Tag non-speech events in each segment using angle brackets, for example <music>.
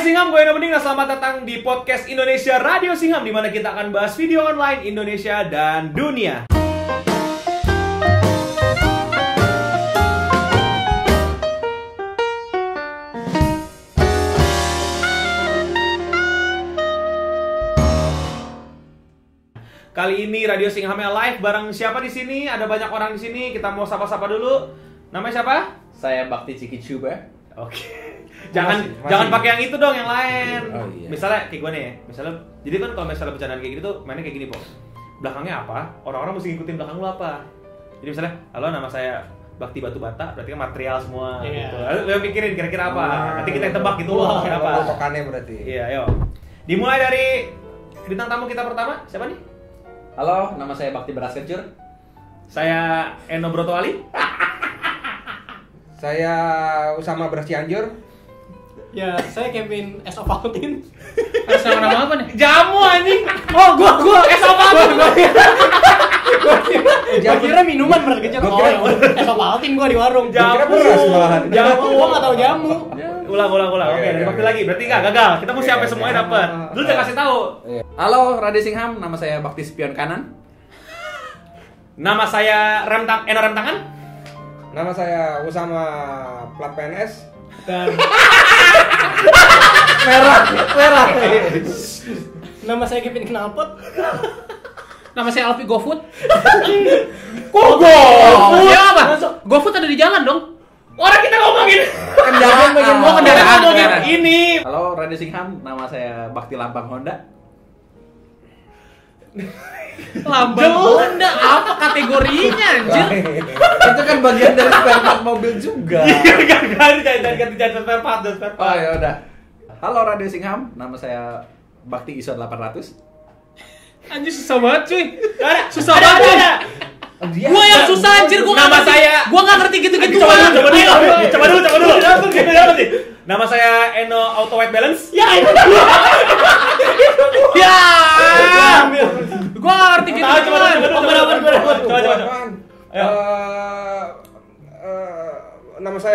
Singham, gue Eno Bening dan selamat datang di podcast Indonesia Radio Singham di mana kita akan bahas video online Indonesia dan dunia. Kali ini Radio Singhamnya live bareng siapa di sini? Ada banyak orang di sini. Kita mau sapa-sapa dulu. Namanya siapa? Saya Bakti Ciki Cuba. Oke. <laughs> Jangan Masih- masih. jangan pakai yang itu dong, yang lain. Oh, iya. Misalnya kayak gue nih, ya. misalnya jadi kan kalau misalnya bercandaan kayak gitu tuh mainnya kayak gini, Pok. Belakangnya apa? Orang-orang mesti ngikutin belakang lu apa. Jadi misalnya, halo nama saya Bakti Batu Bata, berarti kan material semua Iya. gitu. Lalu Lu pikirin kira-kira apa? Ah. Nanti kita yang tebak gitu loh, Wah, kenapa? Potokannya berarti. Iya, ayo. Dimulai dari bintang tamu kita pertama, siapa nih? Halo, nama saya Bakti Beras Kencur. Saya Eno Brotoali. <laughs> Saya Usama Beras Cianjur. Ya, saya Kevin S. Ovaltine. <laughs> Atas nama nama apa nih? Jamu anjing. Oh, gua gua <laughs> S. Ovaltine. Gua Jamu. <laughs> kira minuman beras kecil. Gua Oh, kira- ya. S. Ovaltine gua di warung. Gua kira beras malahan. Jamu. Gua enggak tahu jamu. Ulang, ulang, ulang. Oke, oke. lagi. Berarti nggak gagal. Kita mesti Oke, sampai oke. semuanya dapat. Dulu udah kasih tahu. Halo, Radio Singham. Nama saya Bakti Spion Kanan. Nama saya rem tang Eno rem tangan. Nama saya Usama plat PNS. Dan <laughs> Merah, merah. nama saya Kevin Knalpot. Nama saya Alfi GoFood. <laughs> Kok Oh, ya apa? GoFood ada di jalan dong. Orang kita ngomongin. Kendaraan, bagian ngomongin kendaraan. ini. Halo, Radio Singham. Nama saya Bakti Lampang Honda. Lambang Honda apa kategorinya anjir? Itu kan bagian dari spare part mobil juga. <laughs> Iya, kan kan jangan ganti jangan spare part, jangan spare Oh part. ya udah. Halo Radio Singham. Nama saya Bakti Isot 800. Anjir susah banget cuy. Susah ada, banget. ada, ada. Gua yang susah anjir gua Nama ngerti. saya- Gua nggak ngerti gitu-gitu. Coba dulu, coba dulu, coba dulu, coba dulu. Coba dulu. Nama saya Eno Auto White Balance. Ya, itu Ya.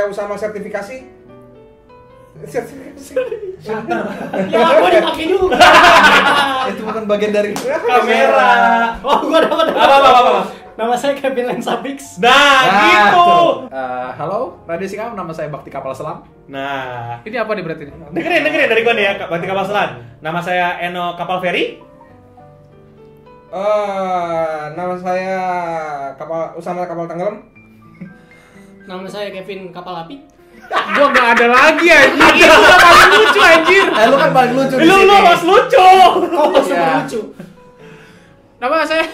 Saya Usama sertifikasi. Sertifikasi. ya gua dipakai juga. Itu bukan bagian dari Kamera. Oh, gua dapat. Apa, apa, apa, apa? Nama saya Kevin Lensapix. Nah, Nah, gitu. Eh, halo, Radio Singham. Nama saya Bakti Kapal Selam. Nah, Ini apa nih berarti dengerin, dengerin dari gua nih ya, Bakti Kapal Selam. Nama saya Eno Kapal Feri. Eh, nama saya kapal Usama kapal tenggelam. Nama saya Kevin Kapal Api. Gua nggak ada lagi anjir. Itu udah paling lucu anjir. Eh, lu kan paling lucu di Lu sini. lu mas lucu. Oh, Iya. super lucu. Nama saya <laughs>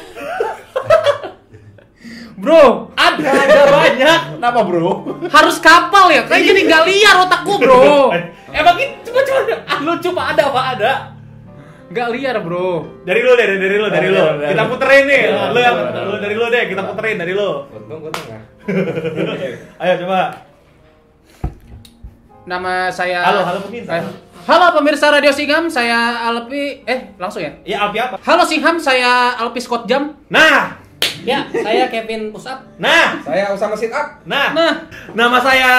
Bro, Ada, ada <laughs> banyak. Kenapa, Bro? harus kapal ya? Kayak jadi nggak liar otak gua, Bro. <laughs> Emang gitu, cuma cuma ah, lucu pak ada pak ada. Nggak liar, Bro. Dari lu deh, dari lu, dari lu. Kita puterin nih. Iya, Lu yang lu dari lu deh, kita puterin dari lu. Untung gue tengah. <laughs> Ayo coba. Nama saya Halo, halo pemirsa. Eh, Halo pemirsa Radio Singham, saya Alpi eh langsung ya. Iya, Alpi apa? Halo Singham, saya Alpi Scott Jam. Nah, Ya, saya Kevin Pusat. nah, Saya Usama sit up. nah. Nah, Nama saya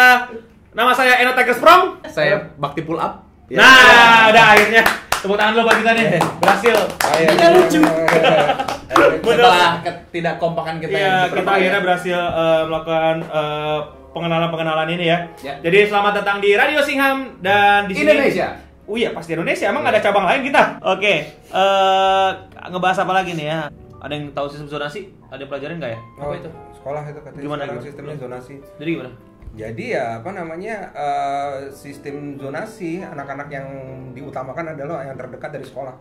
nama saya Eno Tiger Sprong. Saya Bakti Pull Up. Ya. Nah, udah akhirnya. Tepuk tangan dulu buat kita nih. Berhasil. Saya Tidak lucu. <laughs> Setelah ketidakkompakan kita Iya, yang kita akhirnya berhasil eh, melakukan eh, pengenalan-pengenalan ini ya. Ya. Jadi selamat datang di Radio Singham dan di sini Indonesia. Oh iya, pasti Indonesia. Emang nggak ada cabang lain kita? Oke. eh ngebahas apa lagi nih ya? Ada yang tahu sistem zonasi? Ada yang pelajarin nggak ya? Oh, Apa itu? Sekolah itu katanya Gimana, sekarang gimana? sistemnya zonasi. Jadi gimana? Jadi ya apa namanya eh, sistem zonasi anak-anak yang diutamakan adalah yang terdekat dari sekolah.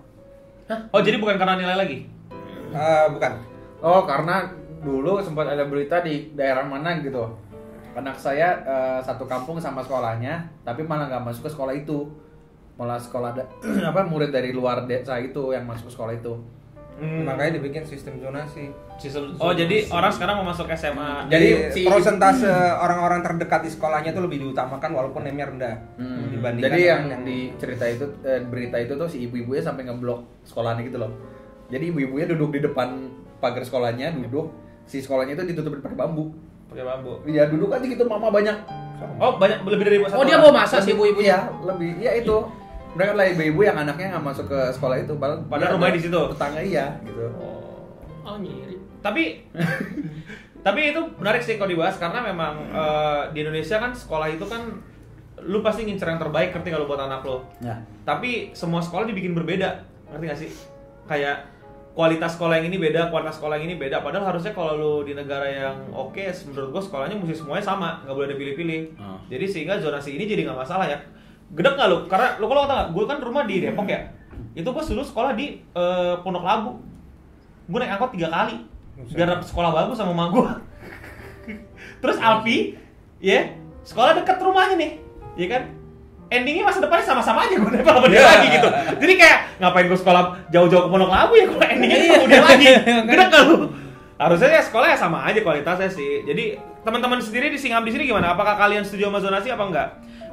Hah? Oh, jadi bukan karena nilai lagi? Eh, bukan. Oh, karena dulu sempat ada berita di daerah mana gitu. Anak saya eh, satu kampung sama sekolahnya, tapi malah nggak masuk ke sekolah itu. Malah sekolah da- <clears throat> apa murid dari luar desa itu yang masuk ke sekolah itu. Hmm. Makanya dibikin sistem zonasi. Sistem- Oh, jadi orang sekarang mau masuk SMA. Jadi Jadi si- persentase <clears throat> orang-orang terdekat di sekolahnya itu lebih diutamakan walaupun name rendah Hmm, dibandingkan Jadi yang dengan di cerita itu eh, berita itu tuh si ibu-ibunya sampai ngeblok sekolahnya gitu loh. Jadi ibu-ibunya duduk di depan pagar sekolahnya, duduk si sekolahnya itu ditutupin pakai bambu. pakai bambu. Ya duduk aja gitu mama banyak. Oh, banyak lebih dari satu Oh dia mau masak sih ibu-ibunya. Iya, lebih. Iya itu. mereka lah ibu-ibu yang anaknya nggak masuk ke sekolah itu padahal Padahal dia rumahnya ada di situ. tetangga iya gitu Oh nyiri. Tapi <laughs> tapi itu menarik sih kalau dibahas karena memang eh, di Indonesia kan sekolah itu kan lu pasti ngincer yang terbaik ketika lu buat anak lo. ya Tapi semua sekolah dibikin berbeda, ngerti gak sih? Kayak kualitas sekolah yang ini beda, kualitas sekolah yang ini beda. Padahal harusnya kalau lu di negara yang oke, menurut gua sekolahnya mesti semuanya sama, nggak boleh ada pilih-pilih. Hmm. Jadi sehingga zonasi ini jadi nggak masalah ya. Gedek nggak lu? Karena lu kalau nggak, gue kan rumah di Depok ya. Itu gua dulu sekolah di eh, Pondok Labu. Gue naik angkot tiga kali biar dapet sekolah bagus sama emak gue. <laughs> Terus Alpi, ya sekolah deket rumahnya nih, ya kan? Endingnya masa depannya sama-sama aja gue nempel sama dia lagi gitu. Jadi kayak ngapain gue sekolah jauh-jauh ke Pondok Labu ya kalau endingnya ketemu dia lagi. <laughs> Gede kan lu? Harusnya ya sekolah ya sama aja kualitasnya sih. Jadi teman-teman sendiri di Singam di sini gimana? Apakah kalian setuju sama zonasi apa enggak?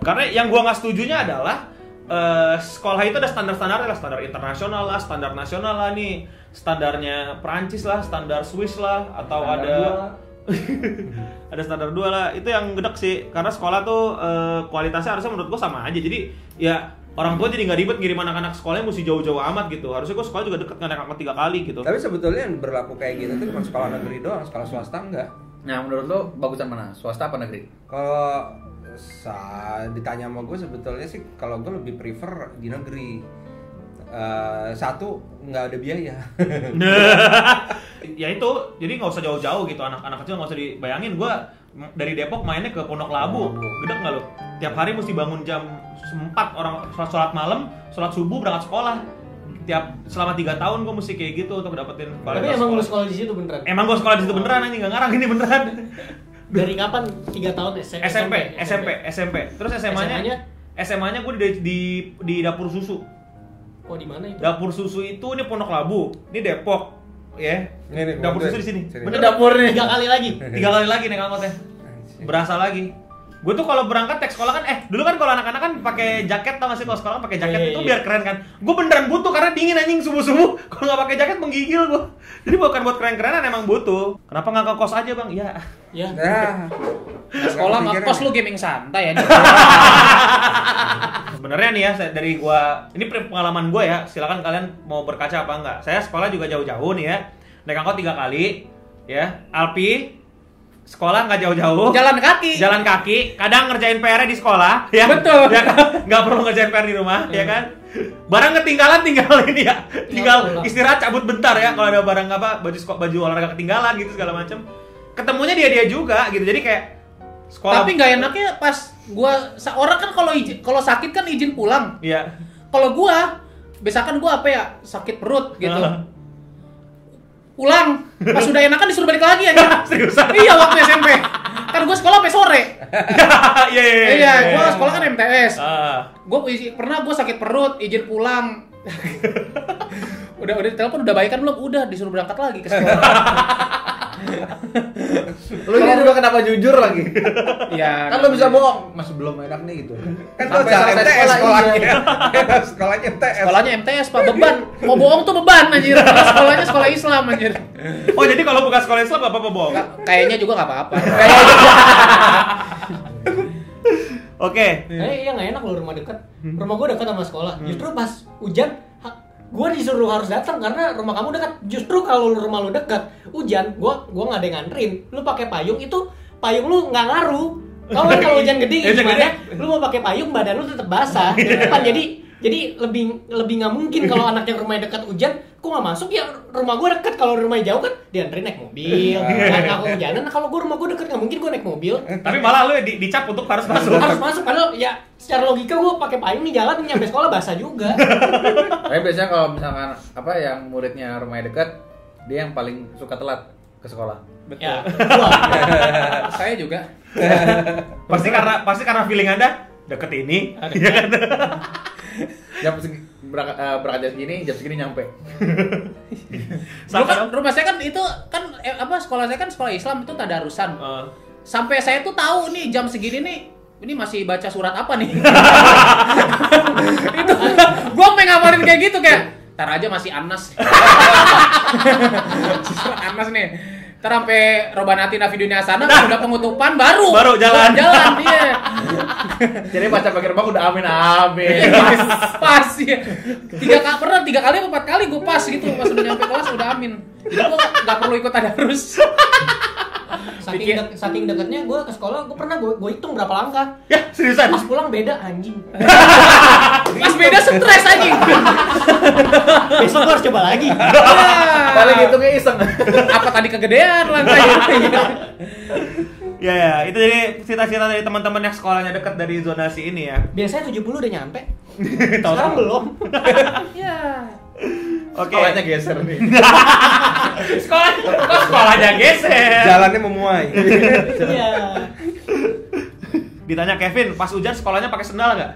Karena yang gua nggak setujunya adalah eh, sekolah itu ada standar-standar lah, standar internasional lah, standar nasional lah nih, standarnya Perancis lah, standar Swiss lah, atau Standar ada dua. <laughs> ada standar dua lah. Itu yang gedek sih. Karena sekolah tuh eh, kualitasnya harusnya menurut gua sama aja. Jadi ya orang tua jadi nggak ribet ngirim anak-anak sekolahnya mesti jauh-jauh amat gitu. Harusnya gua sekolah juga deket nggak naik angkot tiga kali gitu. Tapi sebetulnya yang berlaku kayak gitu tuh cuma sekolah negeri doang, sekolah swasta enggak. nah menurut lo bagusan mana? Swasta apa negeri? Kalau ditanya sama gue sebetulnya sih kalau gue lebih prefer di negeri. Eh, satu nggak ada biaya. <laughs> ya itu jadi nggak usah jauh-jauh gitu anak-anak kecil nggak usah dibayangin gua m- dari Depok mainnya ke Pondok Labu gede nggak lo tiap hari mesti bangun jam 4 orang sholat, sholat malam sholat subuh berangkat sekolah tiap selama tiga tahun gua mesti kayak gitu untuk dapetin Tapi emang lu sekolah. sekolah di situ beneran. emang gua sekolah di situ beneran anjing nggak ngarang ini beneran <laughs> Dari kapan? Tiga tahun SMP. SMP SMP SMP terus SMA-nya SMA-nya? SMA-nya gua di, di di dapur susu Oh di mana itu? dapur susu itu ini Pondok Labu. Ini Depok. Ya. Ini, ini, dapur susu di sini. Bener dapur nih Tiga kali lagi. <laughs> tiga kali lagi naik angkotnya. Berasa lagi gue tuh kalau berangkat tek sekolah kan eh dulu kan kalau anak-anak kan pakai jaket tau gak sih? Kalau sekolah kan pakai jaket Iya, itu iya. biar keren kan. Gue beneran butuh karena dingin anjing subuh subuh <laughs> kalau nggak pakai jaket menggigil gue jadi bukan buat keren-kerenan emang butuh. Kenapa nggak ke kos aja bang? Ya Ya. Nah, Sekolah Pikiran ngekos ya. lu gaming santai ya. <laughs> sebenarnya nih ya saya- dari gua ini pengalaman gue ya. Silakan kalian mau berkaca apa enggak. Saya sekolah juga jauh-jauh nih ya. Naik angkot tiga kali ya. Alpi sekolah nggak jauh-jauh Jalan kaki. jalan kaki kadang ngerjain PR di sekolah ya Betul. ya kan? nggak perlu ngerjain PR di rumah ya kan barang ketinggalan tinggalin ya tinggal pulang. istirahat cabut bentar ya kalau ada barang apa baju baju olahraga ketinggalan gitu segala macam ketemunya dia dia juga gitu jadi kayak sekolah Tapi nggak enaknya pas gua seorang kan kalau izin kalau sakit kan izin pulang. Iya. Kalau gua misalkan gua apa ya sakit perut gitu. Ah. Pulang. Pas <laughs> sudah enakan disuruh balik lagi aja. <laughs> seriusan iya waktu SMP. Kan gua sekolah sampai sore. <laughs> iya iya Iya, gua sekolah kan MTS. ah Gua isi- pernah gua sakit perut, izin pulang. udah udah telepon udah baik kan belum? Udah disuruh berangkat lagi ke sekolah. Lu ini juga kenapa jujur lagi Iya. kan lu bisa bohong masih belum enak nih gitu kan Sampai cara MTS sekolah, sekolahnya. iya. <laughs> sekolahnya MTS. Sekolahnya MTS Pak beban. Mau bohong tuh beban anjir. Sekolahnya sekolah Islam anjir. oh jadi kalau bukan sekolah Islam gak apa-apa bohong Kayaknya juga nggak apa-apa. <laughs> oke Eh iya nggak enak loh rumah dekat. Rumah gua dekat sama sekolah. Justru pas hujan gua disuruh harus datang karena rumah kamu dekat. Justru kalau rumah lu dekat, hujan, gua gua nggak ada yang nganterin. Lu pakai payung itu payung lu nggak ngaruh. Kau kan kalau hujan gede Hujan gimana? Lu mau pakai payung badan lu tetap basah depan. Jadi jadi lebih lebih nggak mungkin kalau anak yang rumahnya dekat hujan, kok nggak masuk? Ya rumah gua dekat kalau rumahnya jauh kan dianterin naik mobil. Kan aku hujanan kalau gua rumah gua dekat nggak mungkin gua naik mobil. Tapi malah lu di, dicap untuk harus masuk. harus masuk. Padahal ya secara logika gue pakai payung nih jalan nyampe sekolah basah juga. Tapi biasanya kalau misalkan apa yang muridnya rumahnya dekat dia yang paling suka telat ke sekolah. Ya gua. <laughs> Saya juga. pasti karena pasti karena feeling anda deket ini. Iya kan? Berangkat, eh, berangkat jam segini jam segini nyampe <laughs> kan rumah saya kan itu kan eh, apa sekolah saya kan sekolah Islam itu tadarusan. Eh, Sampai saya tuh tahu nih jam segini nih ini masih baca surat apa nih? <laughs> itu <laughs> gua pengen ngapalin kayak gitu kayak Ntar aja masih Anas. Anas nih. Ntar sampai Robanati Navi Dunia sana udah penutupan baru. Baru jalan. Jalan <laughs> iya. Jadi baca pakai gerbang udah amin amin. pas, pas ya. Tiga kali pernah tiga kali empat kali gue pas gitu pas udah nyampe kelas udah amin. Jadi gue nggak perlu ikut tadarus. Saking, Bikin- dek- saking deketnya gue ke sekolah, gue pernah gue gue hitung berapa langkah. Ya, seriusan. Pas pulang beda anjing. <laughs> Pas beda stres anjing. Besok gue harus coba lagi. <laughs> Paling hitungnya iseng. Apa tadi kegedean langkahnya? Ya, ya, itu jadi cita-cita dari teman-teman yang sekolahnya dekat dari zonasi ini ya. Biasanya 70 udah nyampe. <laughs> Sekarang belum. ya. Oke. Sekolahnya geser nih. <laughs> Sekolah, kok sekolahnya geser. Jalannya memuai. <laughs> Iya. Ditanya Kevin, pas hujan sekolahnya pakai sendal nggak?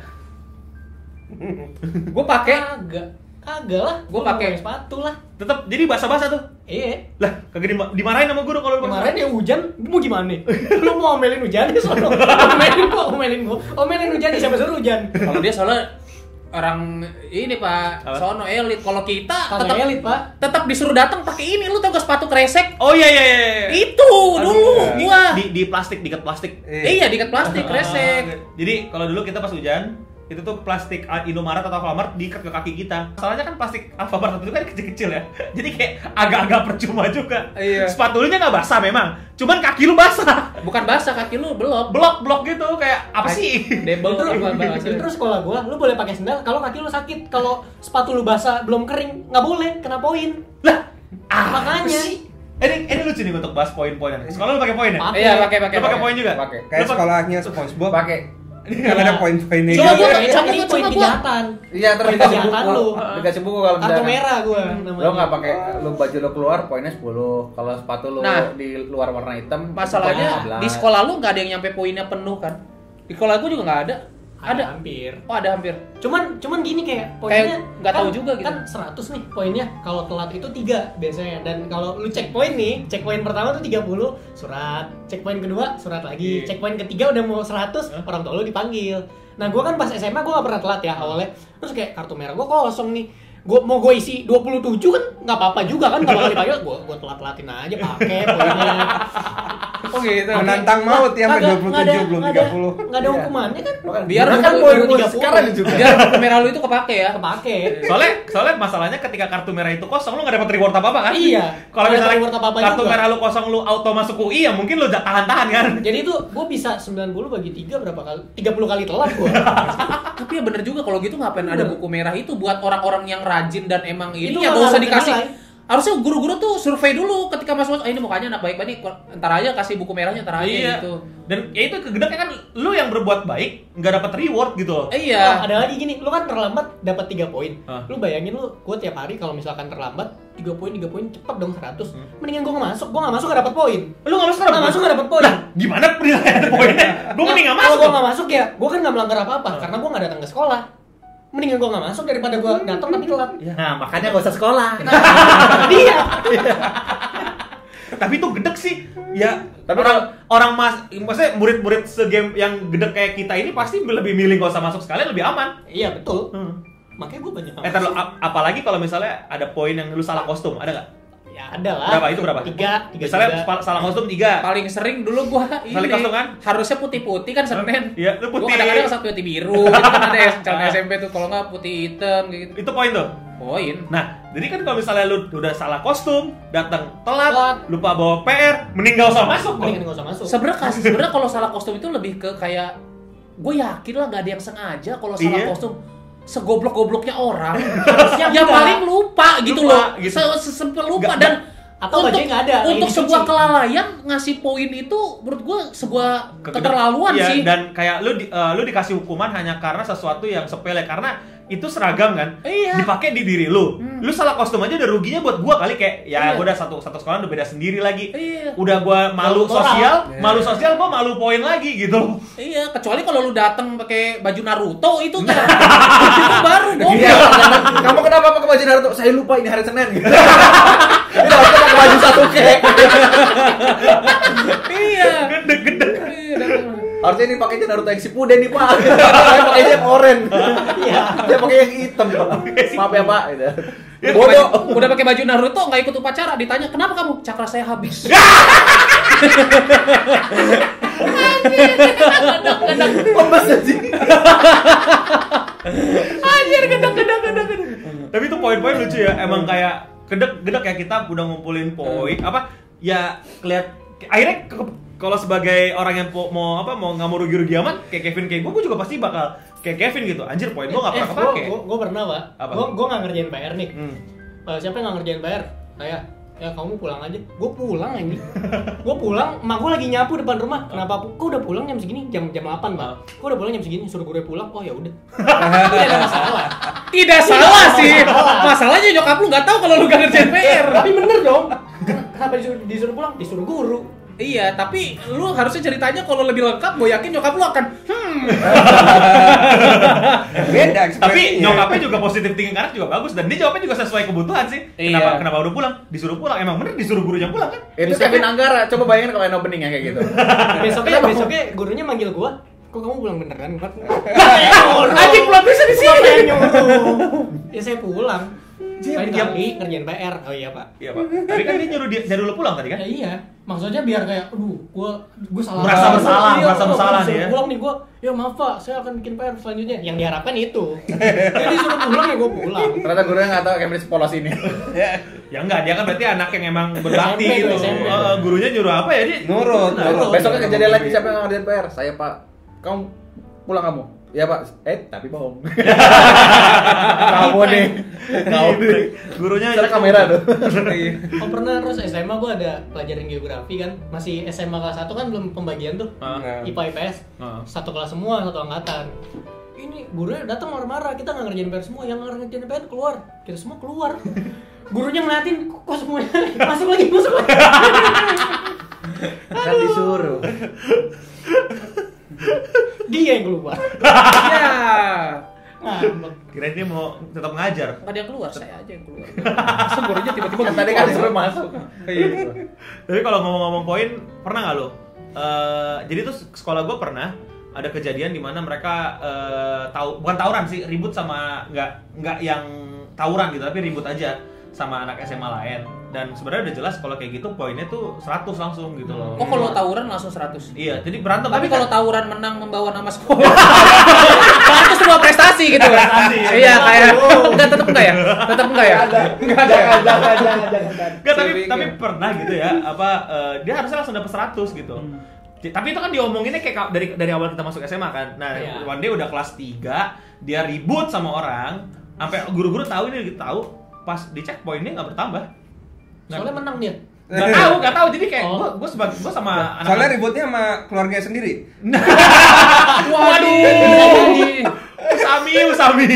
<laughs> Gue pakai Kagak. Kagak lah. Gua Gua pakai. sepatu lah. Tetap jadi basah-basah tuh. Iya. Lah, kagak dima- dimarahin sama guru kalau Kemarin ya hujan, mau gimana nih? Lu mau omelin hujan ya sono. Omelin gua, omelin gua. Omelin hujan siapa suruh hujan? kalau dia soalnya orang ini pak Apa? sono elit kalau kita tetap elit, Pak. tetap disuruh datang pakai ini lu tau gak sepatu kresek Oh iya iya iya. iya. itu dulu Di, gua di, di plastik, diikat plastik. iya diikat plastik kresek Ah, Jadi kalau dulu kita pas hujan itu tuh plastik ah, Indomaret atau Alfamart diikat ke kaki kita. Soalnya kan plastik Alfamart itu kan kecil-kecil ya. <laughs> Jadi kayak agak-agak percuma juga. Iya. Sepatunya nggak basah memang, cuman kaki lu basah. bukan basah kaki lu belum Blok-blok gitu kayak apa sih? debel Terus, bahasa terus sekolah gua, lu boleh pakai sendal kalau kaki lu sakit. Kalau sepatu lu basah belum kering, nggak boleh, kena poin. Lah, Ah, Makanya. ini ini lucu nih untuk bahas poin-poinnya. Sekolah lu pakai poin ya? Iya pakai pakai Lu pakai poin juga? Pakai. Kayak sekolahnya SpongeBob. Pakai. Kan ada poin-poinnya Coba gua- Ini coba ini gua- poin coba gua. kejahatan. Iya terus dikasih Kejahatan buku. lu. Dikasih buku kalau Kartu misalkan- merah gua Lo nggak pakai lu baju lo keluar poinnya 10. Kalau sepatu lo Nah. di luar warna hitam masalahnya di 15. sekolah lu nggak ada yang nyampe poinnya penuh kan di sekolah gua juga nggak ada ada hampir. oh ada hampir Cuman cuman gini kayak poinnya nggak tahu kan- juga gitu. Kan 100 nih poinnya. Kalau telat itu 3 biasanya dan kalau lu cek poin nih, cek poin pertama tuh 30 surat, cek poin kedua surat lagi, Iya. cek poin ketiga udah mau 100 orang tua lu dipanggil. Nah, gua kan pas SMA gua gak pernah telat ya awalnya. Terus kayak kartu merah gua kosong nih. Gua mau gue isi 27 kan nggak apa-apa juga kan kalau dipanggil gua gua telat-telatin aja pakai. Oh gitu. Menantang maut ya sampai Kagak- 27 nggak ada- belum ada- 30. nggak ada Iya. hukumannya kan. Biar kan poin buku poin 30. sekarang juga. biar buku merah lu itu kepake ya Kepake. Soalnya soalnya masalahnya ketika kartu merah itu kosong lu nggak dapat reward apa apa kan? Iya. Kalau misalnya reward apa-apa kartu juga. merah lu kosong lu auto masuk UI ya mungkin lu tahan-tahan kan. Jadi itu gue bisa 90 bagi 3 berapa kali? 30 kali telat gue. <laughs> tapi ya bener juga kalau gitu ngapain ada buku merah itu buat orang-orang yang rajin dan emang ini Itu ya gak usah dikasih nilai. harusnya guru-guru tuh survei dulu ketika masuk ah, ini mukanya anak baik baik ntar aja kasih buku merahnya ntar aja Iya. gitu Dan ya itu kegedeknya kan lu yang berbuat baik nggak dapat reward gitu loh. Oh, Eh, iya ada lagi gini, lu kan terlambat dapat 3 poin. Ah. Lu bayangin lu gue tiap hari kalau misalkan terlambat 3 poin 3 poin cepet dong 100. Hmm. Mendingan gue nggak masuk, gue nggak masuk gak dapat poin. Lu nggak masuk Nggak kenapa? masuk nggak dapat poin. Lah, gimana penilaian poinnya? Gue mending nggak Kalau masuk. gue dong. nggak masuk ya, gue kan nggak melanggar apa-apa karena gue nggak datang ke sekolah. Mendingan gue nggak masuk daripada gue datang tapi telat. Nah, makanya gak usah sekolah. <laughs> Iya. Tapi itu gedek sih. Ya, Tapi orang orang mas, maksudnya murid-murid segame yang gedek kayak kita ini pasti lebih milih gak usah masuk sekalian lebih aman. Iya betul. Hmm. Makanya gue banyak Eh, tar, lu, ap- apalagi kalau misalnya ada poin yang lu salah kostum, ada nggak? Ya ada lah. Berapa? Itu berapa? Tiga, tiga Misalnya juga. spa- salah kostum tiga. paling sering dulu gua ini Balik kostum kan? harusnya putih-putih kan Senin Iya, lu gua putih. kadang-kadang satu putih biru gitu kan ada ya, <laughs> SMP tuh kalau nggak putih hitam gitu Itu poin tuh. poin Nah, jadi kan kalau misalnya lu udah salah kostum, datang telat, Telat. lupa bawa PR, mending gak usah masuk. dong. Mendingan gak usah masuk. sebenarnya kasih <laughs> sebenarnya kalau salah kostum itu lebih ke kayak gue yakin lah nggak ada yang sengaja kalau salah Iya. kostum segoblok-gobloknya orang <laughs> enggak. paling lupa gitu Lupa, loh. gitu. Se- sesempel lupa Nggak- dan Atau untuk, ada, untuk sebuah kelalaian ngasih poin itu menurut gue sebuah keterlaluan iya, sih. dan kayak lu di- eh, lu dikasih hukuman hanya karena sesuatu yang sepele. Karena itu seragam kan Iya. dipakai di diri lu Hmm. lu salah kostum aja udah ruginya buat gua kali kayak ya Iya. gua udah satu satu sekolah udah beda sendiri lagi Iya. udah gua malu Malu moral. sosial Iya. malu sosial gua malu poin lagi gitu Iya, kecuali kalau lu datang pakai baju Naruto itu kan <laughs> itu baru Iya, goblok. kamu kenapa pakai baju Naruto? Saya lupa ini hari Senin <laughs> gitu. Harusnya pakai baju iya. gede-gede Iya, datang. Harusnya ini pakainya Naruto yang Shippuden nih pak Saya pakainya yang oranye Iya. Dia pakai yang hitam pak Maaf ya pak gitu. Ya, Bodoh Udah pakai baju Naruto nggak ikut upacara, ditanya kenapa kamu? Cakra saya habis. Lemes <laughs> aja Anjir gedek gedek gedek gedek. Tapi itu poin-poin lucu ya. Emang kayak gedek gedek ya kita udah ngumpulin poin apa ya keliat akhirnya ke- kalau sebagai orang yang mau apa mau nggak mau rugi-rugi amat kayak Kevin kayak gue gue juga pasti bakal kayak Kevin gitu anjir poin gue nggak pernah Eh, kepake Gue gue pernah pak. Gue gue nggak ngerjain PR nih. Hmm. Eh, siapa yang nggak ngerjain PR? Saya. Ya kamu pulang aja. Gue pulang ini. gue pulang, emak gue lagi nyapu depan rumah. Kenapa? Kok udah pulang jam segini? Jam jam 8 pak. Kok udah pulang jam segini? Suruh gue pulang. Oh ya udah. <laughs> Tidak ada masalah. Tidak salah sih. Masalahnya nyokap lu nggak tahu kalau lu gak ngerjain PR. Tapi bener dong. Ken- Kenapa disuruh, disuruh pulang? Disuruh guru. Iya, tapi lu harusnya ceritanya kalau lebih lengkap, gue yakin nyokap lu akan hmm. <laughs> Beda tapi nyokapnya juga positif thinking karena juga bagus dan dia jawabnya juga sesuai kebutuhan sih kenapa Iya. kenapa udah pulang disuruh pulang emang bener disuruh gurunya pulang kan Itu Kevin Anggara, coba bayangin kalau yang opening ya kayak gitu <laughs> Besoknya besoknya gurunya manggil gue. Kok kamu pulang beneran? <laughs> Anjing plot twistnya di sini. Ya saya pulang. Dia- Lain dia- ngerjain PR. Oh iya pak. iya pak tapi kan dia nyuruh dia nyuruh lu pulang tadi kan Ya iya, maksudnya biar kayak, aduh, gua gua salah. Merasa bersalah, Iya, merasa bersalah nih ya. Pulang nih gua, ya maaf pak, saya akan bikin PR selanjutnya. Yang diharapkan itu. Jadi suruh pulang ya gua pulang. Ternyata gurunya nggak tahu Kevin sepolos ini ya enggak dia kan berarti anak yang emang berbakti gitu. Eh, gurunya nyuruh apa ya dia Nurut, Nah, nurut. Besoknya kejadian lagi siapa yang ngerjain PR? Saya pak Kamu pulang kamu? Iya pak Eh tapi bohong <laughs> Kamu nih Kamu nih gurunya Cara kamera tuh Oh pernah terus SMA gua ada pelajaran geografi kan, masih SMA kelas 1 kan belum pembagian tuh. Ah. IPA IPS. Ah. Satu kelas semua, satu angkatan. Ini gurunya datang marah-marah, kita nggak ngerjain PR semua, yang ngerjain PR keluar. Kita semua keluar. Gurunya ngeliatin, kok kok semuanya <laughs> masuk lagi, masuk lagi. Kan disuruh <laughs> Dia yang keluar. <laughs> Ya. Ngambek. kirain dia mau tetap ngajar Nggak ada yang keluar, saya aja yang keluar. <laughs> Masa gurunya tiba-tiba Kan tadi kan disuruh masuk Tapi kalau ngomong-ngomong poin, pernah nggak lo? Eh, jadi tuh sekolah gue pernah ada kejadian di mana mereka eh, tahu bukan tawuran sih ribut sama nggak nggak yang tawuran gitu tapi ribut aja sama anak SMA lain dan sebenarnya udah jelas kalau kayak gitu poinnya tuh 100 langsung gitu loh. Oh kalau tawuran langsung 100. Iya, jadi berantem Tapi kan- kalau tawuran menang membawa nama sekolah. itu sebuah prestasi gitu. Prestasi, ya. Iya kayak enggak tetap enggak ya? Tetap enggak ya? Enggak ada jangan jangan Enggak, tapi tapi pernah gitu ya, apa eh, dia harusnya langsung dapet 100 gitu. J- Tapi itu kan diomonginnya kayak ka- dari dari awal kita masuk SMA kan. Nah, Iya. one day udah kelas 3, dia ribut sama orang, sampai guru-guru tahu ini tahu, pas dicek poinnya nggak bertambah. Soalnya menang dia. Nggak tahu, nggak tahu. Jadi kayak Oh. gua gua sebagai gua sama anak Soalnya ributnya sama keluarga sendiri. <laughs> Waduh. Usami, Usami.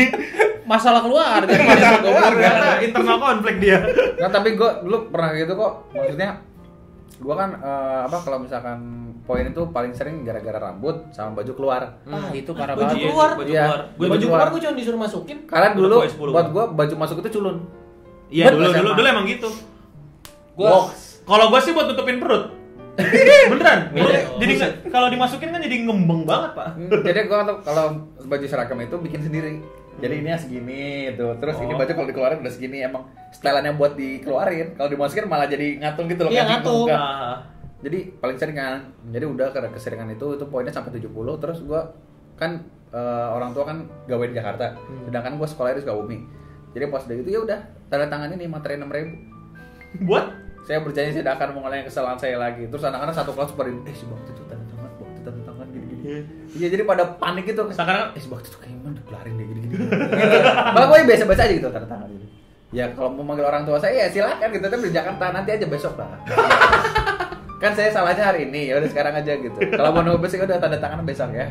Masalah keluarga. Masalah keluarga, internal konflik dia. Nah tapi gue dulu pernah gitu kok Maksudnya Gue kan eh, apa kalau misalkan poin itu paling sering gara-gara rambut sama baju keluar Ah, itu parah Baju banget. keluar. Baju Iya. keluar. Gua Baju Baju keluar. keluar gua cuma disuruh masukin. Karena dulu poin 10. buat gue baju masuk itu culun Iya, dulu dulu dulu emang gitu. Gua. Kalau gua sih buat tutupin perut. <laughs> Beneran. Beda. Gua- jadi kalau dimasukin kan jadi ngembeng banget, Pak. Jadi gue kalau baju seragam itu bikin sendiri jadi ini segini tuh terus ini Oh. baju kalau dikeluarin udah segini emang styleannya buat dikeluarin. Kalau dimasukin malah jadi ngatung gitu loh Iya, ngatung. gitu, kan. Nah, jadi paling sering kan jadi udah karena keseringan itu itu poinnya sampai 70 terus gua kan eh, orang tua kan gawe di Jakarta sedangkan gua sekolah di Sukabumi. Jadi pas udah itu ya udah tanda tangan ini materi 6000 ribu. Buat? Saya berjanji saya tidak akan mengulangi kesalahan saya lagi. Terus anak-anak satu kelas pada eh si itu tanda iya jadi pada panik gitu. Sekarang eh bakti itu kayaknya udah kelarin deh gini gini malah gue biasa-biasa aja gitu tanda tangan gitu ya kalau mau manggil orang tua saya ya silakan gitu. Tapi di Jakarta nanti aja besok lah kan saya salahnya hari ini ya udah sekarang aja gitu. Kalau mau nunggu besok ya udah tanda tangan besok ya.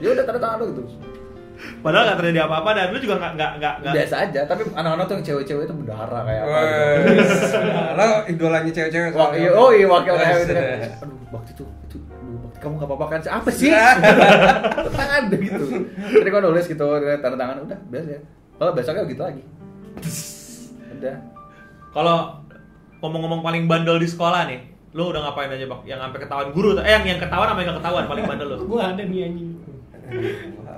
Ya udah tanda tangan lu gitu. Padahal nggak terjadi apa-apa dan lu juga nggak nggak nggak nggak biasa aja tapi anak-anak tuh yang cewek-cewek itu berdarah kayak apa gitu. Lo idolanya cewek-cewek. Iya, oh iya wakil kayak gitu kan. Aduh, waktu itu, itu, kamu gak apa-apa kan? Apa sih? <laughs> tangan deh gitu. Jadi gua nulis gitu, tanda tangan udah biasa ya. Kalau besoknya gitu lagi. Udah. kalau ngomong-ngomong paling bandel di sekolah nih Lu udah ngapain aja, Bang? Yang sampai ketahuan guru eh yang yang ketahuan sama yang gak ketahuan paling bandel lu. Gue ada nih anjing. Ya?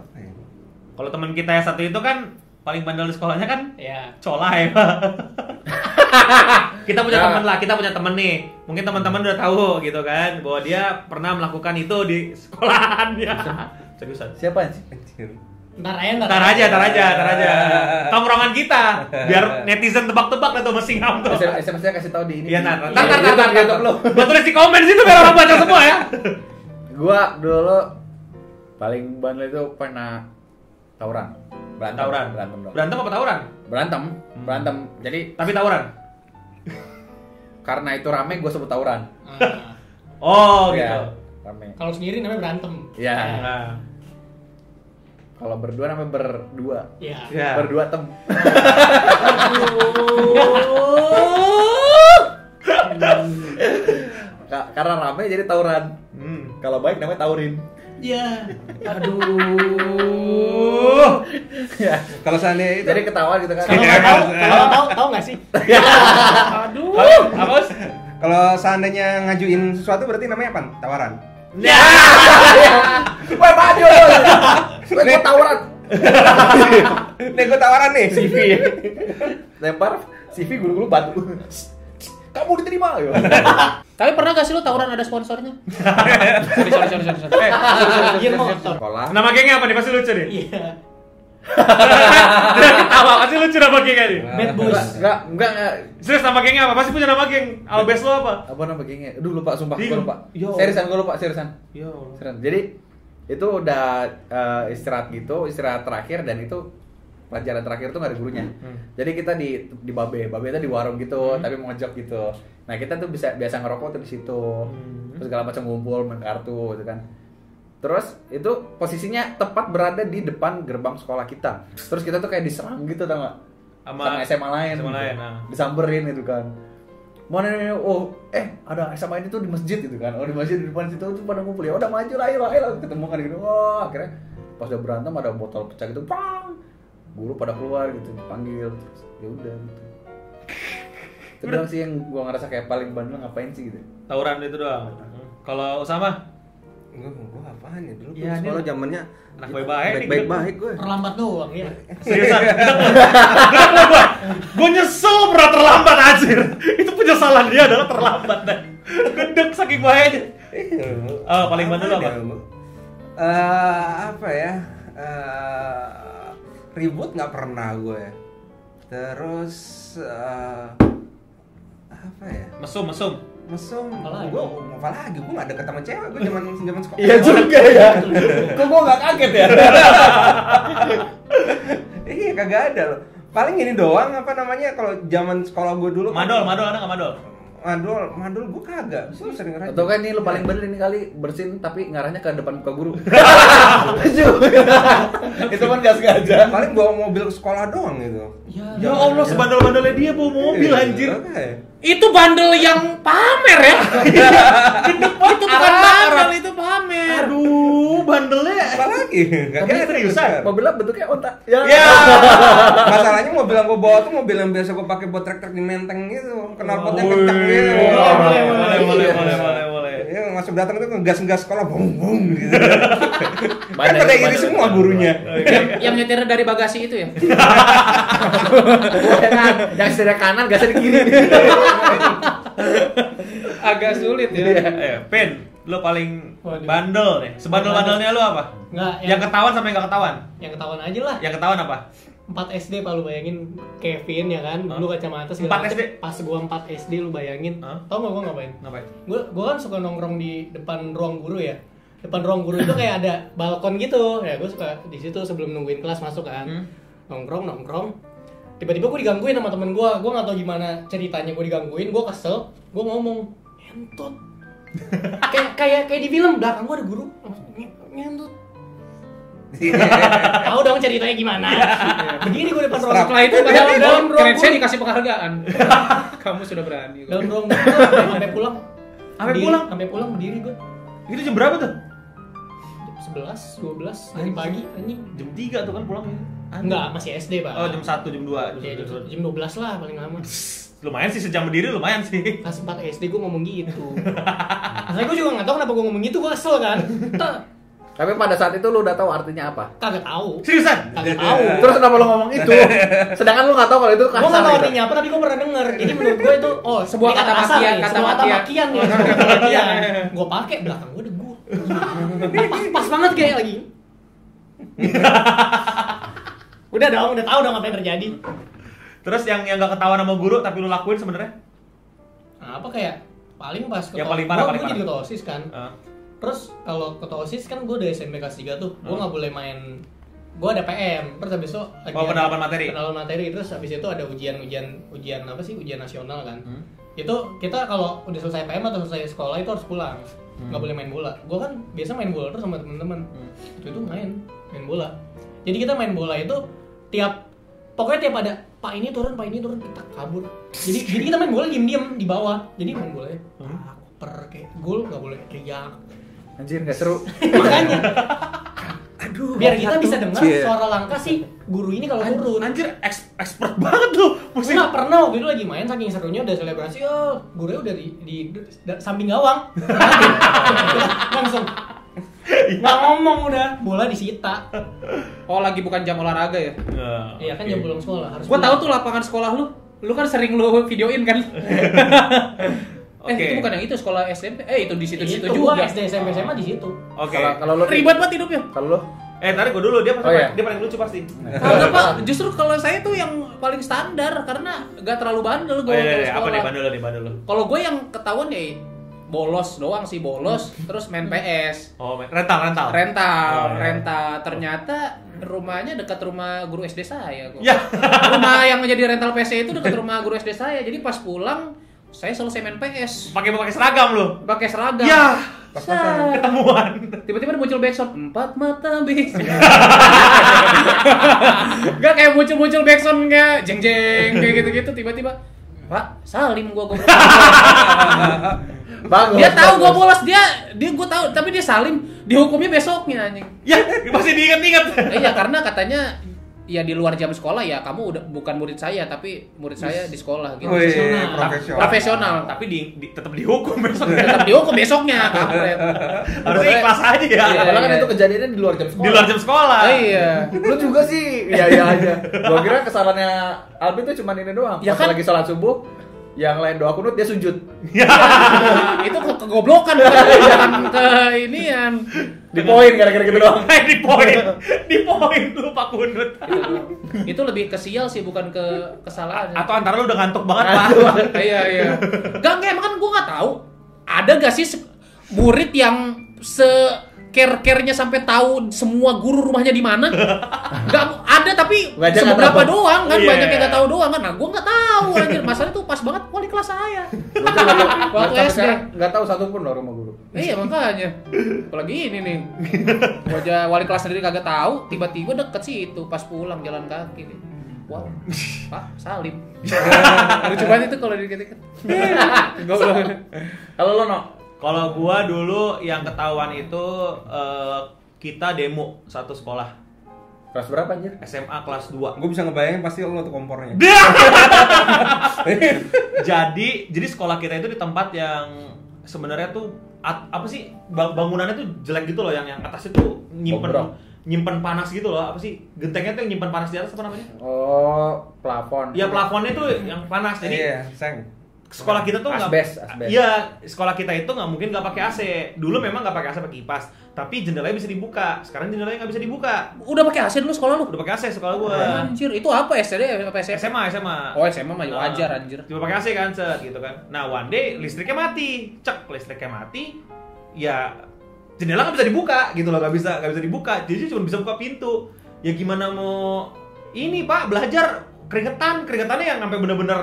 Kalau teman kita yang satu itu kan paling bandel di sekolahnya kan Ya. colai Pak. <laughs> kita punya Ya. teman lah, kita punya temen nih. Mungkin teman-teman udah tahu gitu kan bahwa dia pernah melakukan itu di sekolahannya. Seriusan. Siapa sih? Ntar aja, Ntar aja, ntar aja, ntar aja. Tongkrongan kita, biar <laughs> netizen tebak-tebak tuh masih ngam tuh. SMS-nya kasih tahu di ini. Iya, ntar, ntar, ntar, di ntar, ntar, ntar. tulis di komen situ biar orang baca semua ya. <laughs> Gua dulu paling bandel itu pernah tawuran. Berantem. Tawuran. Berantem dong. Berantem apa tawuran? Berantem. Berantem. Jadi Tapi tawuran. Karena itu rame gue sebut tawuran. Ah. Oh, Iya, gitu. Rame. Kalau sendiri namanya berantem. Iya. Nah, Kalau berdua namanya berdua. Iya. ya. Berdua tem. Ka- karena rame jadi tawuran. Hmm. Kalau baik namanya taurin. Iya. Aduh. Ya. Kalau seandainya itu Jadi ketawa gitu kan. Kalau tahu, kalau tahu, tahu nggak sih? <laughs> Apa, kalau seandainya ngajuin sesuatu berarti namanya apa? Tawaran. Ya. <laughs> Wah maju gua tawuran. <laughs> Nih gue tawaran nih. CV. Lempar CV guru-guru batu. Kamu diterima. Yo. <laughs> Tapi pernah gak sih lu tawuran ada sponsornya? sorry, sorry, sorry, sorry, sorry. Eh, Gear motor. Sekolah. nama gengnya apa nih? Pasti lucu nih. Iya. Ketawa, pasti lucu nama gengnya nih. Bad boys. Enggak, enggak, enggak. Serius nama gengnya apa? Pasti punya nama geng. Albes lo apa? Apa nama gengnya? Aduh lupa sumpah gua lupa. Yo. Seriusan gua lupa, seriusan. Allah. Seriusan. Jadi itu udah eh, istirahat gitu, istirahat terakhir dan itu pelajaran terakhir tuh gak ada gurunya. Hmm. Jadi kita di di babe, babe itu di warung gitu, tapi mojok gitu. Nah kita tuh bisa biasa ngerokok tuh di situ, Hmm. terus segala macam ngumpul main kartu gitu kan. Terus itu posisinya tepat berada di depan gerbang sekolah kita. Terus kita tuh kayak diserang gitu tau gak? Sama- Sama, SMA lain. SMA gitu. lain, nah. Disamperin gitu kan. Mana nih? Oh, eh ada SMA ini tuh di masjid gitu kan. Oh di masjid di depan situ tuh pada ngumpul ya. Udah maju lah, ayo lah, ketemu kan gitu. Wah akhirnya pas udah berantem ada botol pecah gitu, pang. Guru pada keluar gitu, panggil terus ya udah gitu. Itu doang sih yang gua ngerasa kayak paling bandel ngapain sih gitu. Tawuran itu doang. Kalau Usama? Gue gue apaan ya dulu? Ya, sekolah zamannya Anak baik-baik nih, baik gitu. baik gue. Terlambat doang ya. Seriusan? Kenapa gua? Gua nyesel pernah terlambat anjir. Itu penyesalan dia adalah terlambat dan gedek saking bahayanya. Oh, paling bandel apa? Eh apa ya? Eh ribut nggak pernah gue. Terus eh, apa ya? Mesum, mesum. Mesum, Apalagi? gue apa lagi? Gue gak deket sama cewek, gue zaman <laughs> zaman sekolah. Iya juga ya. <laughs> Kok gua nggak kaget ya? <laughs> Iya kagak ada loh. Paling ini doang apa namanya kalau zaman sekolah gue dulu. kan- Madol, madol ada nggak madol? Madol, madol gue kagak. Gue sering rajin. Atau kan ini lu paling bener ini kali bersin tapi ngarahnya ke depan muka guru. <laughs> Itu kan gak sengaja. Paling bawa mobil ke sekolah doang gitu. Ya. Ya Allah, sebandel-bandelnya dia bawa mobil Iya, anjir. Itu bandel yang pamer ya? <laughs> itu bukan bandel, itu pamer. Aduh, bandelnya. Apa lagi? Gak Tapi kira seriusan? Mobilnya bentuknya ontak. Ya. Ya. Masalahnya mobil yang gue bawa tuh mobil yang biasa gue pakai buat trek-trek di menteng gitu. Knalpotnya Wih. kenceng gitu. Boleh, boleh, boleh, Iya. boleh, boleh, boleh, boleh. Ya, masuk datang itu ngegas-ngegas sekolah, bung bung gitu. <laughs> kan pada iri semua gurunya. yang, yang nyetir dari bagasi itu ya? Jangan, <laughs> yang sebelah kanan gak di kiri. <laughs> Agak sulit ya. Eh, Pin, lu paling Waduh. bandel nih. Sebandel-bandelnya lu apa? Nggak, Yang ketahuan sama yang gak ketahuan? Yang ketahuan aja lah. Yang ketahuan apa? 4 SD Pak lu bayangin? Kevin ya kan? Hah? dulu kacamata 4 segala macem. SD? pas gua 4 SD lu bayangin. Hah? tau gak gua ngapain? Ngapain? gua gua kan suka nongkrong di depan ruang guru ya. Depan ruang guru itu kayak ada balkon gitu. Ya gua suka di situ sebelum nungguin kelas masuk kan. Hmm. nongkrong nongkrong. Tiba-tiba gua digangguin sama temen gua. Gua nggak tahu gimana ceritanya gua digangguin. Gua kesel. Gua ngomong ngentot. <laughs> Kayak kayak kayak di film belakang gua ada guru. Langsung, "Nge- ngentot tahu dong ceritanya gimana berdiri gua depan ruang Setelah itu dalam, dalam, dalam ruang keren saya dikasih penghargaan. <laughs> Kamu sudah berani. dalam ruang sampai pulang Sampai pulang? sampai pulang berdiri gua Itu jam berapa tuh? jam 11 12 hari pagi anjing Jam 3 tuh kan pulangnya. enggak masih SD pak Oh, jam 1, jam 2. Ya, jam, jam 12 lah paling lama <laughs> lumayan sih sejam berdiri lumayan sih Kelas 4 SD gue ngomong gitu. Masalahnya gue juga nggak tahu kenapa gue ngomong gitu, gue kesel kan. <laughs> Tapi pada saat itu lu udah tahu artinya apa? kagak tahu. seriusan Kagak tahu. Terus kenapa lu ngomong itu? <laughs> Sedangkan lu nggak tahu kalau itu kasar. nggak tahu gitu. artinya apa, tapi gue pernah denger. Jadi menurut gue itu, oh <laughs> Sebuah ini kata kasar makian, kata sebuah kata makian. <laughs> kata makian. Gue pakai belakang gue ada gue. Pas, pas banget kayak lagi. udah dong, udah tahu dong apa yang terjadi. terus yang yang gak ketahuan sama guru tapi lu lakuin sebenarnya Nah, apa kayak paling pas Yang paling parah, gua- paling gua jadi parah. ketua OSIS kan. Terus kalau ketua OSIS kan gue udah SMP kelas 3 tuh, gue Hmm. nggak boleh main gue ada PM, terus habis itu lagi Oh, pendalaman materi. Pendalaman materi, terus habis itu ada ujian-ujian ujian apa sih? Ujian nasional kan. Hmm. Itu kita kalau udah selesai PM atau selesai sekolah itu harus pulang. Hmm. nggak boleh main bola. Gue kan biasa main bola terus sama temen-temen. Itu itu main, main bola. Jadi kita main bola itu tiap pokoknya tiap ada Pak ini turun, Pak ini turun, kita kabur. Jadi jadi kita main bola diem-diem di bawah. Jadi main bola ya, Hmm. ah, per kayak gol nggak boleh teriak. Anjir nggak seru. <laughs> Makanya Aduh. biar kita bisa dengar Cie. suara langkah si guru ini kalau turun. anjir eks- expert banget lu musik Nggak pernah waktu itu lagi main saking serunya udah selebrasi oh gurunya udah di, di, da- samping gawang <laughs> langsung nggak ngomong udah bola disita Oh lagi bukan jam olahraga ya? Nggak, iya kan jam pulang sekolah harus Gua tahu tuh lapangan sekolah lu. Lu kan sering lu videoin kan? <laughs> Oke. Eh itu bukan yang itu sekolah SMP. Eh itu di situ di situ juga. gua SD SMP SMA di situ oke Kalau kalau lu Ribet banget hidupnya. Kalau lu eh tadi gua dulu dia pasti Oh, iya. dia paling lucu pasti Kagak pak, justru kalau saya tuh yang paling standar karena gak terlalu bandel oh gue iya, waktu iya, apa nih bandel nih bandel lu Kalau gue yang ketahuan ya bolos doang sih bolos, terus main PS, oh main- rental rental rental, Oh, iya. rental. Ternyata rumahnya dekat rumah guru SD saya. kok. ya Rumah yang menjadi rental PC itu dekat rumah guru SD saya. Jadi pas pulang saya selesai main PS, pakai pakai seragam lu pakai seragam. ya ketemuan Tiba-tiba muncul backsound empat mata bis. <laughs> Gak kayak muncul-muncul backsound kayak jeng jeng kayak gitu-gitu tiba-tiba. Pak, Salim gua gua. bagus. dia tahu gua bagus. bolos dia dia gua tahu tapi dia Salim dihukumnya besoknya anjing. ya masih diinget-inget Eh, Iya karena katanya ya di luar jam sekolah ya kamu udah bukan murid saya tapi murid saya di sekolah gitu. Wih, Profesional. profesional. Profesional. tapi di, di- tetap dihukum besok Tetap dihukum besoknya <laughs> harusnya ikhlas aja ya Iya, Padahal kan iya. itu kejadiannya di luar jam sekolah. di luar jam sekolah Oh, iya. <laughs> Lu juga sih, iya iya aja. Gua kira kesalahannya Alvin tuh cuma ini doang. Ya Pas kan? lagi sholat subuh, yang lain doa kunut dia sujud. <laughs> itu ke kegoblokan <laughs> bukan ke inian. Di poin gara-gara gitu doang. <laughs> di poin di poin tuh Pak Kunut itu lebih ke sial sih bukan ke kesalahan. atau antara lu udah ngantuk banget Pak iya iya. Gak nggak emang kan gua nggak tahu. Ada gak sih murid yang se care-care-nya sampai tahu semua guru rumahnya di mana? <laughs> Gak ada tapi Banyak nggak seberapa doang kan Iya. banyak yang nggak tahu doang kan. Nah, gua nggak tahu anjir. Masalah itu pas banget wali kelas saya. Waktu SD. nggak tahu <laughs> satupun loh rumah guru. Iya makanya. Apalagi ini nih. Wajah wali kelas sendiri kagak tahu, tiba-tiba deket sih itu pas pulang jalan kaki nih. Wow, Pak Salim. <laughs> Lucu banget itu kalau dikit-dikit. Goblok. Kalau lo no, Kalau gua dulu yang ketahuan itu eh, kita demo satu sekolah kelas berapa anjir? SMA kelas 2. Gue bisa ngebayangin pasti lo tuh kompornya. <laughs> <laughs> jadi jadi sekolah kita itu di tempat yang sebenarnya tuh at- apa sih bang- bangunannya tuh jelek gitu loh yang yang atasnya tuh nyimpen Bobrok. nyimpen panas gitu loh apa sih gentengnya tuh yang nyimpen panas di atas apa namanya? Oh, plafon. Ya plafonnya tuh yang panas jadi Iya, seng. Sekolah kita tuh nggak Asbes, asbes. iya sekolah kita itu nggak mungkin nggak pakai AC dulu memang nggak pakai AC pakai kipas. Tapi jendelanya bisa dibuka. Sekarang jendelanya nggak bisa dibuka. Udah pakai AC dulu sekolah lu? udah pakai AC sekolah gua. Anjir, itu apa SD apa SMP? SMA SMA Oh, SMA mah Nah, wajar anjir. cuma pakai AC kan set gitu kan. Nah one day listriknya mati. Cek listriknya mati. Ya jendela nggak bisa dibuka gitu loh. Nggak bisa nggak bisa dibuka. Jadi cuma bisa buka pintu. Ya gimana mau ini pak? Belajar keringetan. Keringetannya yang sampai bener-bener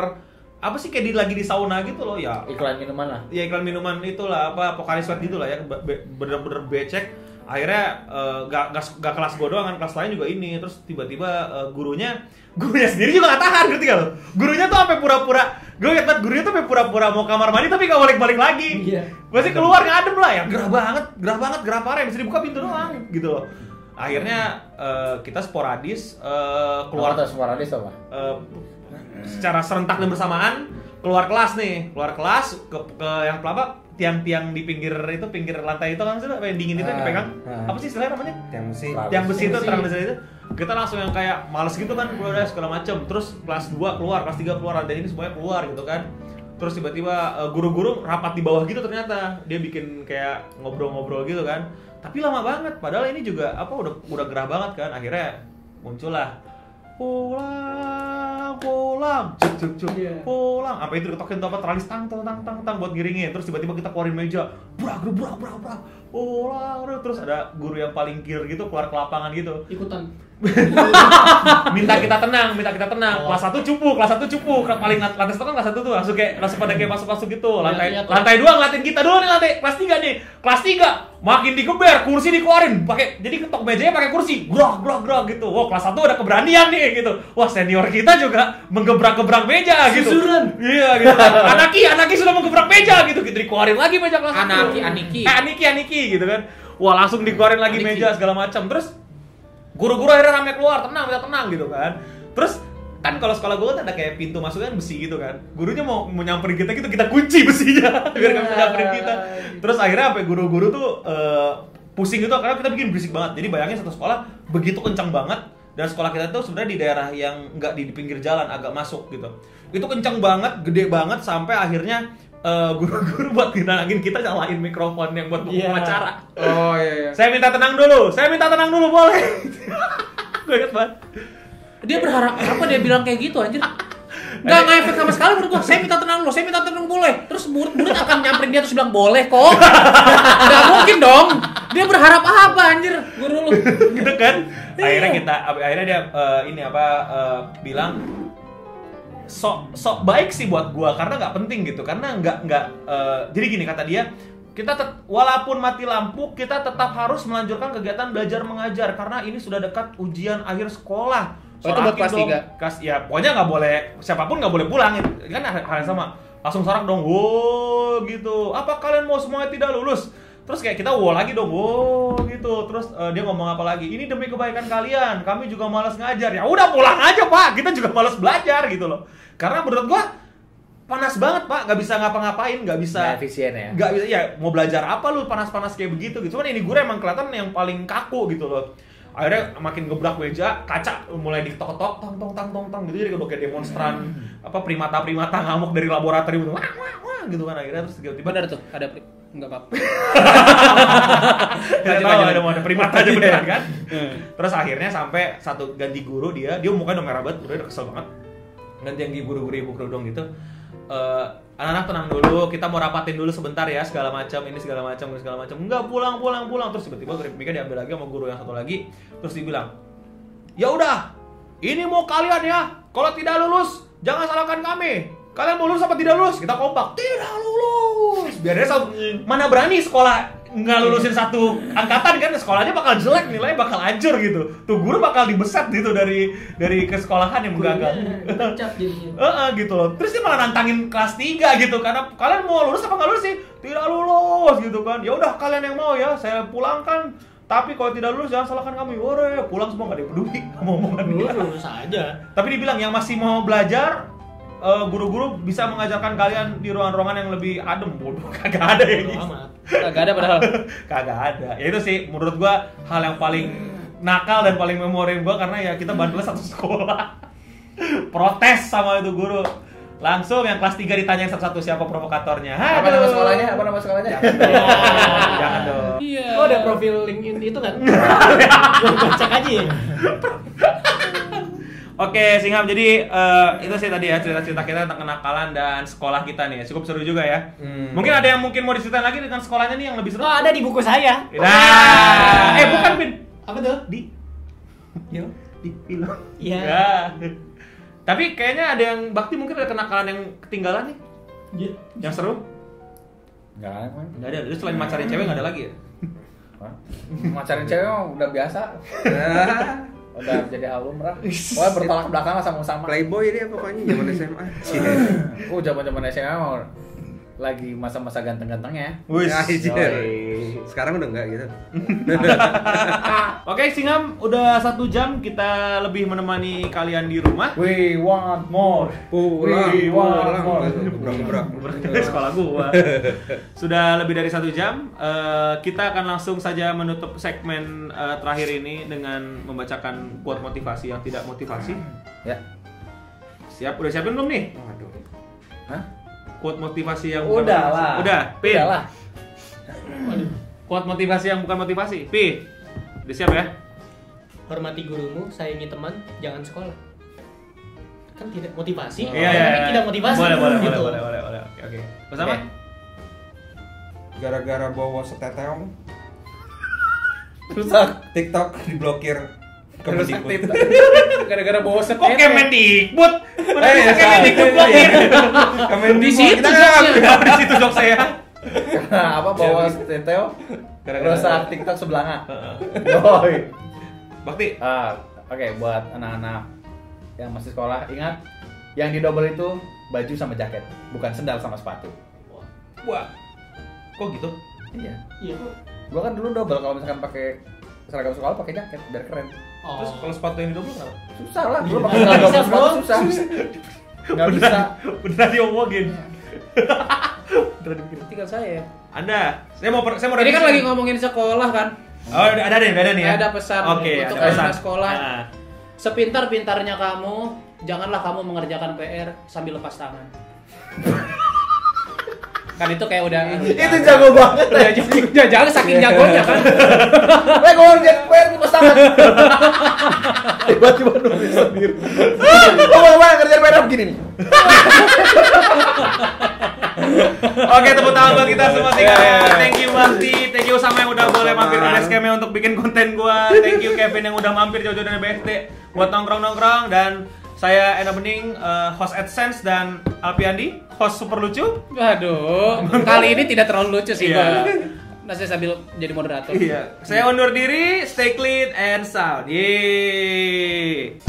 apa sih kayak di, lagi di sauna gitu loh ya. Iklan minuman lah. ya iklan minuman itulah apa Pocari Sweat gitu lah ya be- be- bener-bener becek. Akhirnya eh, gak, gak, gak kelas gue doang kan kelas lain juga ini. Terus tiba-tiba eh, gurunya <laughs> gurunya sendiri juga gak tahan ngerti gak lo? Gurunya tuh sampai pura-pura gue liat banget gurunya tuh sampai pura-pura mau kamar mandi tapi gak balik-balik lagi. Iya. masih keluar ngadem lah ya. Gerah banget gerah banget gerah parah bisa dibuka pintu doang gitu loh. Akhirnya eh, kita sporadis eh, Keluar. Atau sporadis apa? eh, secara serentak dan bersamaan keluar kelas nih. Keluar kelas ke, ke yang pelapa tiang-tiang di pinggir itu pinggir lantai itu kan sih apa yang dingin itu yang Ah, dipegang? ah. apa sih istilahnya namanya? Yang mesti tiang besi. itu Besi. terang besi. itu. Kita langsung yang kayak males gitu kan keluar dari segala macem. Terus kelas 2 keluar kelas 3 keluar ada ini semuanya keluar gitu kan. Terus tiba-tiba eh, guru-guru rapat di bawah gitu ternyata. Dia bikin kayak ngobrol-ngobrol gitu kan. Tapi lama banget padahal ini juga apa udah udah gerah banget kan. Akhirnya muncullah. Pulang pulang. Cuk cuk cuk. Iya. pulang. Apa itu diketokin tuh apa? Teralis tang tang tang tang buat giringin terus tiba-tiba kita keluarin meja. Brak brak brak brak pulang terus ada guru yang paling kir gitu keluar ke lapangan gitu ikutan <laughs> minta kita tenang, minta kita tenang. Oh. Kelas 1 cupu, kelas 1 cupu. Paling lat- lantai satu kan kelas 1 tuh langsung kayak langsung pada kayak masuk-masuk gitu. Lantai Lihat-lihat. lantai 2 ngeliatin kita dulu nih lantai kelas 3 nih. Kelas 3 makin digeber, kursi dikeluarin pakai jadi ketok mejanya pakai kursi. Grok grok grok gitu. Wah, kelas 1 ada keberanian nih gitu. Wah, senior kita juga menggebrak-gebrak meja gitu. Susuran. Iya gitu. <laughs> Anaki, Anaki sudah menggebrak meja gitu. Gitu dikeluarin lagi meja kelas 1. Anaki, Aniki. Eh, Aniki, Aniki gitu kan. Wah, langsung dikeluarin lagi meja segala macam. Terus guru-guru akhirnya rame keluar tenang minta tenang gitu kan. Terus kan kalau sekolah gue kan ada kayak pintu masuknya kan besi gitu kan. Gurunya mau mau nyamperin kita gitu kita kunci besinya <laughs> biar nggak bisa nyamperin kita. Terus akhirnya sampai guru-guru tuh eh, pusing gitu karena kita bikin berisik banget. Jadi bayangin satu sekolah begitu kencang banget dan sekolah kita tuh sebenarnya di daerah yang nggak di, di pinggir jalan agak masuk gitu. Itu kencang banget gede banget sampai akhirnya eh, guru-guru buat ngenangin kita nyalain mikrofon yang buat Iya. acara Oh iya iya. saya minta tenang dulu, saya minta tenang dulu boleh. <laughs> Gue inget banget. Dia berharap apa dia bilang kayak gitu anjir? <laughs> Enggak nggak efek sama sekali menurut gua. Saya minta tenang lo, saya minta tenang boleh. Terus murid-murid akan nyamperin dia terus bilang boleh kok. <laughs> Enggak mungkin dong. Dia berharap apa anjir? Guru lu. gitu kan. Akhirnya Iya. kita, akhirnya dia eh, ini apa eh, bilang sok sok baik sih buat gua karena nggak penting gitu. Karena nggak nggak eh, jadi gini kata dia kita tet- walaupun mati lampu kita tetap harus melanjutkan kegiatan belajar mengajar karena ini sudah dekat ujian akhir sekolah. Oh, itu buat kelas tiga? Kelas ya pokoknya nggak boleh siapa pun nggak boleh pulang Ini kan hal yang sama. Langsung sorak dong wow gitu. Apa kalian mau semuanya tidak lulus? Terus kayak kita wow lagi dong wow gitu. Terus eh, dia ngomong apa lagi? Ini demi kebaikan kalian. Kami juga malas ngajar. Ya udah pulang aja pak. Kita juga malas belajar gitu loh karena menurut gua panas banget pak. Nggak bisa ngapa-ngapain nggak bisa Nggak efisien ya. nggak bisa ya mau belajar apa lu panas-panas kayak begitu gitu. Cuman ini gue emang kelihatan yang paling kaku gitu loh. Akhirnya makin gebrak meja kaca mulai diketok-ketok tong tong tang tong tang gitu. Jadi kayak demonstran apa primata-primata ngamuk dari laboratorium gitu. Wah wah wah gitu kan akhirnya. Terus tiba-tiba Benar tuh, ada enggak apa-apa. <laughs> nggak Lanjut, tahu ada mau ada primata aja beneran kan? Terus akhirnya sampai satu ganti guru dia dia mukanya udah merah banget udah kesel banget ganti yang guru-guru ibu kerudung gitu. Eh, anak-anak tenang dulu kita mau rapatin dulu sebentar ya segala macam ini segala macam ini segala macam. Enggak pulang pulang pulang. Terus tiba-tiba mic diambil lagi sama guru yang satu lagi. Terus dibilang ya udah ini mau kalian ya. Kalau tidak lulus jangan salahkan kami. Kalian mau lulus apa tidak lulus? Kita kompak tidak lulus. Biar dia mana berani sekolah nggak lulusin satu angkatan kan sekolahnya bakal jelek nilainya bakal hancur gitu tuh guru bakal dibeset gitu dari dari kesekolahan yang gagal. <laughs> Heeh, gitu loh. Terus dia malah nantangin kelas 3 gitu karena kalian mau lulus apa nggak lulus sih? Tidak lulus gitu kan. Ya udah kalian yang mau ya, saya pulangkan. Tapi kalau tidak lulus jangan salahkan kami. Wore, pulang semua nggak ada peduli sama omongan lulus aja. Tapi dibilang yang masih mau belajar eh, guru-guru bisa mengajarkan kalian di ruangan-ruangan yang lebih adem bodoh <laughs> kagak ada yang Bodo gitu. Enggak ada padahal. <laughs> kagak ada ya itu sih menurut gua hal yang paling nakal dan paling memorin gua karena ya kita bantunya satu <laughs> sekolah protes sama itu guru langsung yang kelas 3 ditanyain satu-satu siapa provokatornya Apa nama sekolahnya? Apa nama sekolahnya? dong jangan dong Iya. Lo ada profil LinkedIn itu kan? Cek aja ya. Oke, Singham. Jadi eh, itu sih tadi ya cerita-cerita kita tentang kenakalan dan sekolah kita nih. Cukup seru juga ya. Hmm. Mungkin ada yang mungkin mau diceritain lagi dengan sekolahnya nih yang lebih seru. Oh ada di buku saya. Nah, eh bukan Bin. Apa tuh? Di Yo. di film. Iya. Ya. Tapi kayaknya ada yang bakti mungkin ada kenakalan yang ketinggalan nih. Iya. Yang seru? Enggak ada. kan? Enggak ada. Jadi selain macarin cewek enggak ada lagi ya? Macarin cewek udah biasa. <laughs> Udah jadi album lah. <laughs> Pokoknya bertolak belakang sama sama. Playboy dia pokoknya zaman SMA. Oh zaman zaman SMA mah lagi masa-masa ganteng-gantengnya. Wih. Sekarang udah enggak gitu. <laughs> Oke, Singam, udah satu jam kita lebih menemani kalian di rumah. We want more. Pulang, We want pulang. more. Gebrak-gebrak. Berarti sekolah gua. <laughs> Sudah lebih dari satu jam. Eh, kita akan langsung saja menutup segmen eh, terakhir ini dengan membacakan quote motivasi yang tidak motivasi. Ya. Siap? Udah siapin belum nih? Waduh. Hah? Quote motivasi yang Udah bukan motivasi. lah. Udah, Pin. Udah lah. Quote motivasi yang bukan motivasi. Pi. Udah siap ya? Hormati gurumu, sayangi teman, jangan sekolah. Kan tidak motivasi. Iya, tapi iya, iya. tidak motivasi. Boleh, boleh, gitu. boleh, boleh, boleh, boleh. Oke, oke. Bersama? Oke. Gara-gara bawa seteteong, Rusak. TikTok diblokir. Kemendikbud. TikTok. Gara-gara bawa Kok. Kemendikbud? Mana Eh, bisa Kemendikbud blokir? Kemendikbud. Di situ jokesnya. Di situ jok saya. apa bawa teteo? Gara-gara- Rusak TikTok sebelanga. Yoi. Bakti. Ah, oke buat anak-anak yang masih sekolah ingat yang di double itu baju sama jaket, bukan sendal sama sepatu. Wah. Kok gitu? Iya. Iya. Gua kan dulu double kalau misalkan pakai seragam sekolah pakai jaket biar keren. Oh. Terus kalau sepatu yang double kenapa? Susah lah, dulu Iya. pakai seragam bro. susah. Nggak bisa. Beneran diomongin. Beneran dibikin. Tinggal saya. Anda, saya mau per- saya mau Ini kan lagi ngomongin sekolah kan. Oh, ada ada nih, ada nih ya. Ada pesan Oke, untuk ada pesan. sekolah. Nah. Sepintar-pintarnya kamu, janganlah kamu mengerjakan PR sambil lepas tangan. <laughs> kan itu kayak udah Itu jago banget. udah jago udah jago saking jagonya kan <laughs> Eh, gua ngerjain PR di pas tangan. Tiba-tiba nulis sendiri. Oh, mana ngerjain PR begini nih. <laughs> Oke, tepuk tangan buat kita semua sih. Yeah. Thank you Bakti, thank you sama yang udah boleh mampir ke Basecamp untuk bikin konten gua. Thank you Kevin yang udah mampir jauh-jauh dari BSD buat nongkrong-nongkrong dan saya Ena Bening, eh, host AdSense dan Alpiandi, host super lucu. waduh kali ini tidak terlalu lucu sih Iya. gua masih sambil jadi moderator Iya. Saya undur diri, stay clean and sound. Yeay.